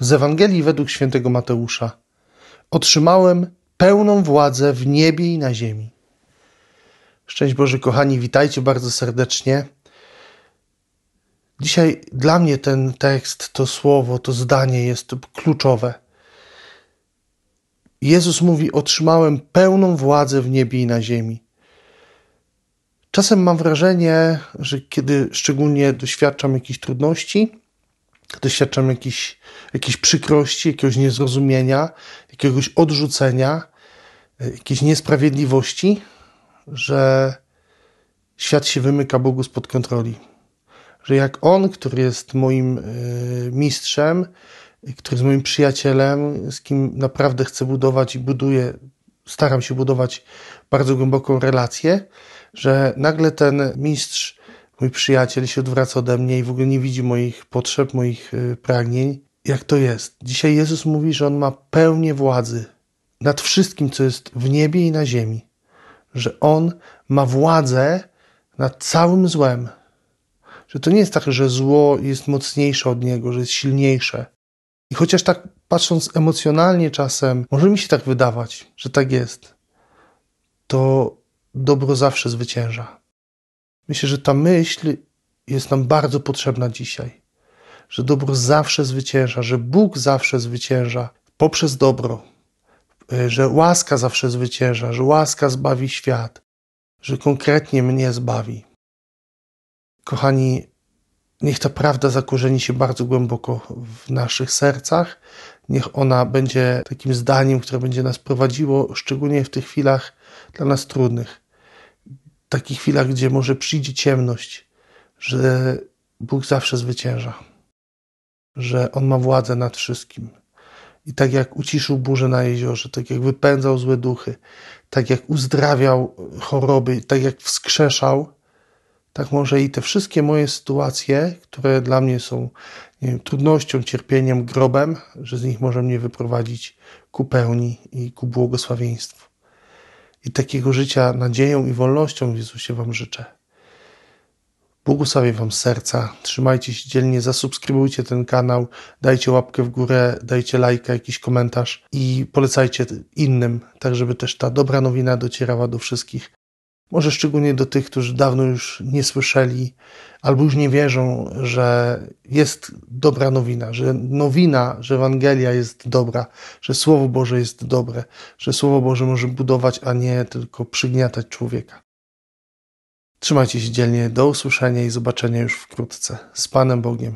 Z Ewangelii według świętego Mateusza. Otrzymałem pełną władzę w niebie i na ziemi. Szczęść Boże, kochani, witajcie bardzo serdecznie. Dzisiaj dla mnie ten tekst, to słowo, to zdanie jest kluczowe. Jezus mówi: Otrzymałem pełną władzę w niebie i na ziemi. Czasem mam wrażenie, że kiedy szczególnie doświadczam jakichś trudności, doświadczam jakiejś, jakiejś przykrości, jakiegoś niezrozumienia, jakiegoś odrzucenia, jakiejś niesprawiedliwości, że świat się wymyka Bogu spod kontroli. Że jak On, który jest moim e, mistrzem, który jest moim przyjacielem, z kim naprawdę chcę budować i buduję, staram się budować bardzo głęboką relację, że nagle ten mistrz, mój przyjaciel się odwraca ode mnie i w ogóle nie widzi moich potrzeb, moich e, pragnień. Jak to jest? Dzisiaj Jezus mówi, że On ma pełnię władzy nad wszystkim, co jest w niebie i na ziemi. Że On ma władzę nad całym złem. Że to nie jest tak, że zło jest mocniejsze od Niego, że jest silniejsze. I chociaż tak patrząc emocjonalnie czasem, może mi się tak wydawać, że tak jest, to dobro zawsze zwycięża. Myślę, że ta myśl jest nam bardzo potrzebna dzisiaj. Że dobro zawsze zwycięża, że Bóg zawsze zwycięża poprzez dobro, że łaska zawsze zwycięża, że łaska zbawi świat, że konkretnie mnie zbawi. Kochani, niech ta prawda zakorzeni się bardzo głęboko w naszych sercach. Niech ona będzie takim zdaniem, które będzie nas prowadziło, szczególnie w tych chwilach dla nas trudnych. Takich chwilach, gdzie może przyjdzie ciemność, że Bóg zawsze zwycięża, że On ma władzę nad wszystkim. I tak jak uciszył burzę na jeziorze, tak jak wypędzał złe duchy, tak jak uzdrawiał choroby, tak jak wskrzeszał, tak może i te wszystkie moje sytuacje, które dla mnie są wiem, trudnością, cierpieniem, grobem, że z nich może mnie wyprowadzić ku pełni i ku błogosławieństwu. I takiego życia nadzieją i wolnością w Jezusie Wam życzę. Błogosławię Wam serca, trzymajcie się dzielnie, zasubskrybujcie ten kanał, dajcie łapkę w górę, dajcie lajka, jakiś komentarz. I polecajcie innym, tak żeby też ta dobra nowina docierała do wszystkich. Może szczególnie do tych, którzy dawno już nie słyszeli albo już nie wierzą, że jest dobra nowina, że nowina, że Ewangelia jest dobra, że Słowo Boże jest dobre, że Słowo Boże może budować, a nie tylko przygniatać człowieka. Trzymajcie się dzielnie, do usłyszenia i zobaczenia już wkrótce. Z Panem Bogiem.